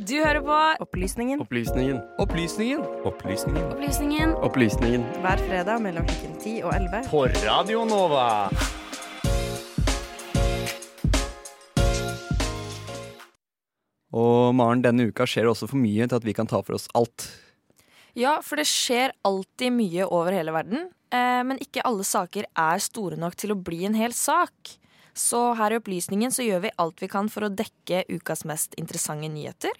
Du hører på Opplysningen Opplysningen. Opplysningen. Opplysningen. Opplysningen Opplysningen. hver fredag mellom klokken 10 og 11. På Radio Nova. Og Maren, denne uka skjer det også for mye til at vi kan ta for oss alt. Ja, for det skjer alltid mye over hele verden. Eh, men ikke alle saker er store nok til å bli en hel sak. Så her i Opplysningen så gjør vi alt vi kan for å dekke ukas mest interessante nyheter.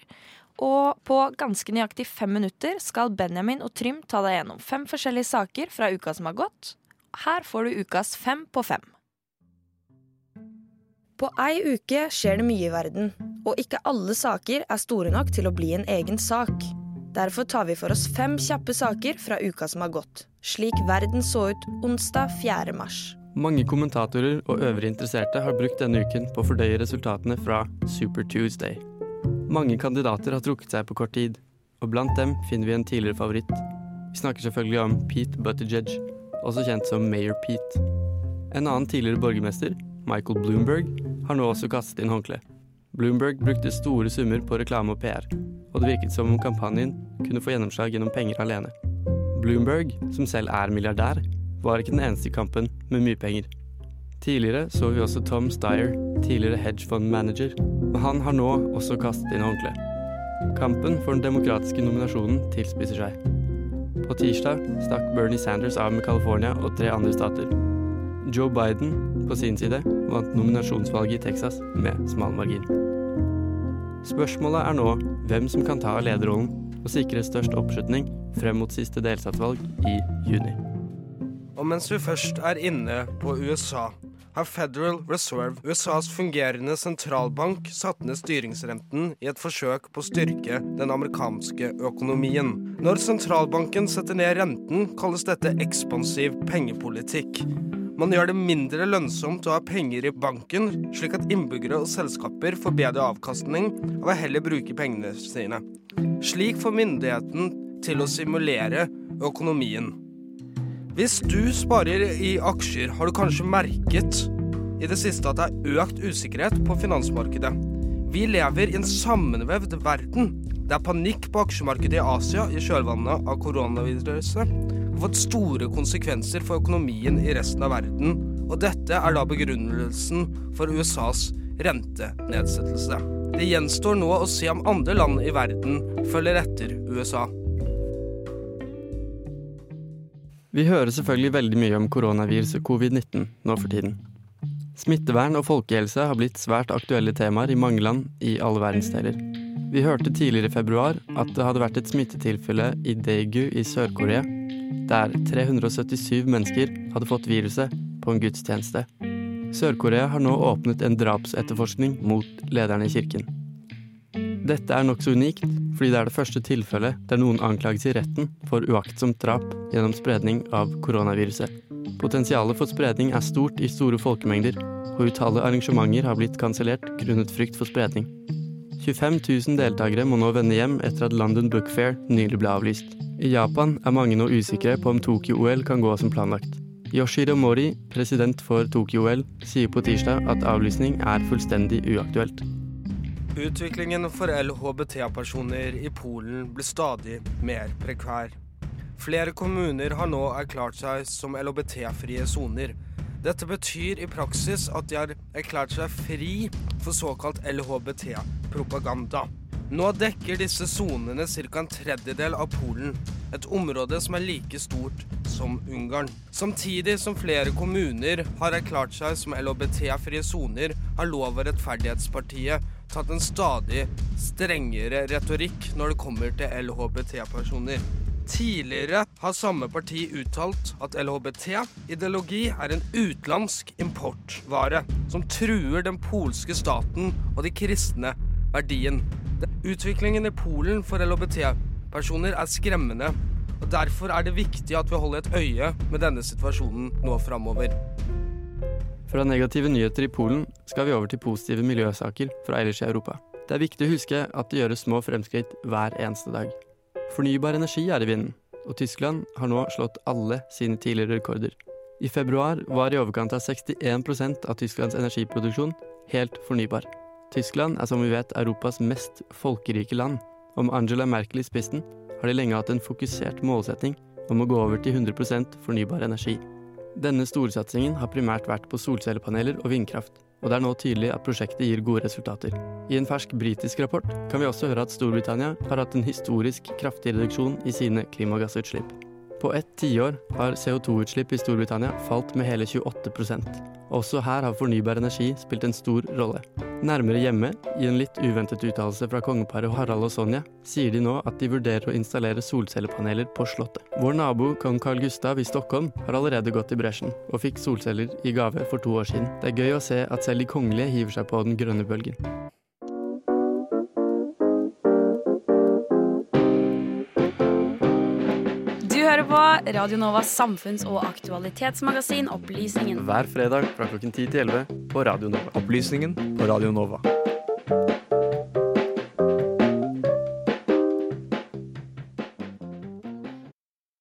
Og på ganske nøyaktig fem minutter skal Benjamin og Trym ta deg gjennom fem forskjellige saker fra uka som har gått. Her får du ukas fem på fem. På ei uke skjer det mye i verden, og ikke alle saker er store nok til å bli en egen sak. Derfor tar vi for oss fem kjappe saker fra uka som har gått, slik verden så ut onsdag 4. mars. Mange kommentatorer og øvrige interesserte har brukt denne uken på å fordøye resultatene fra Super Tuesday. Mange kandidater har trukket seg på kort tid, og blant dem finner vi en tidligere favoritt. Vi snakker selvfølgelig om Pete Buttigieg, også kjent som Mayor Pete. En annen tidligere borgermester, Michael Bloomberg, har nå også kastet inn håndkle. Bloomberg brukte store summer på reklame og PR, og det virket som om kampanjen kunne få gjennomslag gjennom penger alene. Bloomberg, som selv er milliardær, var ikke den eneste i kampen med mye penger. Tidligere så vi også Tom Steyer, tidligere hedgefondmanager, og han har nå også kastet inn håndkleet. Kampen for den demokratiske nominasjonen tilspisser seg. På tirsdag stakk Bernie Sanders av med California og tre andre stater. Joe Biden på sin side vant nominasjonsvalget i Texas med smal margin. Spørsmålet er nå hvem som kan ta lederrollen og sikre størst oppslutning frem mot siste delstatsvalg i juni. Og mens vi først er inne på USA, har Federal Reserve, USAs fungerende sentralbank, satt ned styringsrenten i et forsøk på å styrke den amerikanske økonomien. Når sentralbanken setter ned renten, kalles dette ekspansiv pengepolitikk. Man gjør det mindre lønnsomt å ha penger i banken, slik at innbyggere og selskaper får bedre avkastning av å heller bruke pengene sine. Slik får myndigheten til å simulere økonomien. Hvis du sparer i aksjer, har du kanskje merket i det siste at det er økt usikkerhet på finansmarkedet. Vi lever i en sammenvevd verden. Det er panikk på aksjemarkedet i Asia i kjølvannet av koronaviruset. Det har fått store konsekvenser for økonomien i resten av verden, og dette er da begrunnelsen for USAs rentenedsettelse. Det gjenstår nå å se om andre land i verden følger etter USA. Vi hører selvfølgelig veldig mye om koronaviruset covid-19 nå for tiden. Smittevern og folkehelse har blitt svært aktuelle temaer i mange land i alle verdensdeler. Vi hørte tidligere i februar at det hadde vært et smittetilfelle i Daegu i Sør-Korea, der 377 mennesker hadde fått viruset på en gudstjeneste. Sør-Korea har nå åpnet en drapsetterforskning mot lederne i kirken. Dette er nokså unikt, fordi det er det første tilfellet der noen anklages i retten for uaktsomt drap gjennom spredning av koronaviruset. Potensialet for spredning er stort i store folkemengder, og utallige arrangementer har blitt kansellert grunnet frykt for spredning. 25 000 deltakere må nå vende hjem etter at London Book Fair nylig ble avlyst. I Japan er mange nå usikre på om Tokyo-OL kan gå som planlagt. Yoshiro Mori, president for Tokyo-OL, sier på tirsdag at avlysning er fullstendig uaktuelt. Utviklingen for LHBT-personer i Polen blir stadig mer prekvær. Flere kommuner har nå erklært seg som LHBT-frie soner. Dette betyr i praksis at de har erklært seg fri for såkalt LHBT-propaganda. Nå dekker disse sonene ca. en tredjedel av Polen, et område som er like stort som Ungarn. Samtidig som flere kommuner har erklært seg som LHBT-frie soner, har Lov- og rettferdighetspartiet tatt en stadig strengere retorikk når det kommer til LHBT-personer. Tidligere har samme parti uttalt at LHBT-ideologi er en utenlandsk importvare som truer den polske staten og de kristne verdien. Utviklingen i Polen for LHBT-personer er skremmende, og derfor er det viktig at vi holder et øye med denne situasjonen nå framover. Fra negative nyheter i Polen skal vi over til positive miljøsaker fra ellers i Europa. Det er viktig å huske at det gjøres små fremskritt hver eneste dag. Fornybar energi er i vinden, og Tyskland har nå slått alle sine tidligere rekorder. I februar var i overkant av 61% av Tysklands energiproduksjon helt fornybar. Tyskland er som vi vet Europas mest folkerike land. Om Angela Merkel i spissen har de lenge hatt en fokusert målsetting om å gå over til 100% fornybar energi. Denne storsatsingen har primært vært på solcellepaneler og vindkraft, og det er nå tydelig at prosjektet gir gode resultater. I en fersk britisk rapport kan vi også høre at Storbritannia har hatt en historisk kraftig reduksjon i sine klimagassutslipp. På ett tiår har CO2-utslipp i Storbritannia falt med hele 28 Også her har fornybar energi spilt en stor rolle. Nærmere hjemme, i en litt uventet uttalelse fra kongeparet Harald og Sonja, sier de nå at de vurderer å installere solcellepaneler på Slottet. Vår nabo kong Carl Gustav i Stockholm har allerede gått i bresjen, og fikk solceller i gave for to år siden. Det er gøy å se at selv de kongelige hiver seg på den grønne bølgen. På Radio Novas samfunns- og aktualitetsmagasin Opplysningen. Hver fredag fra klokken 10 til 11 på Radio Nova. Opplysningen på Radio Nova.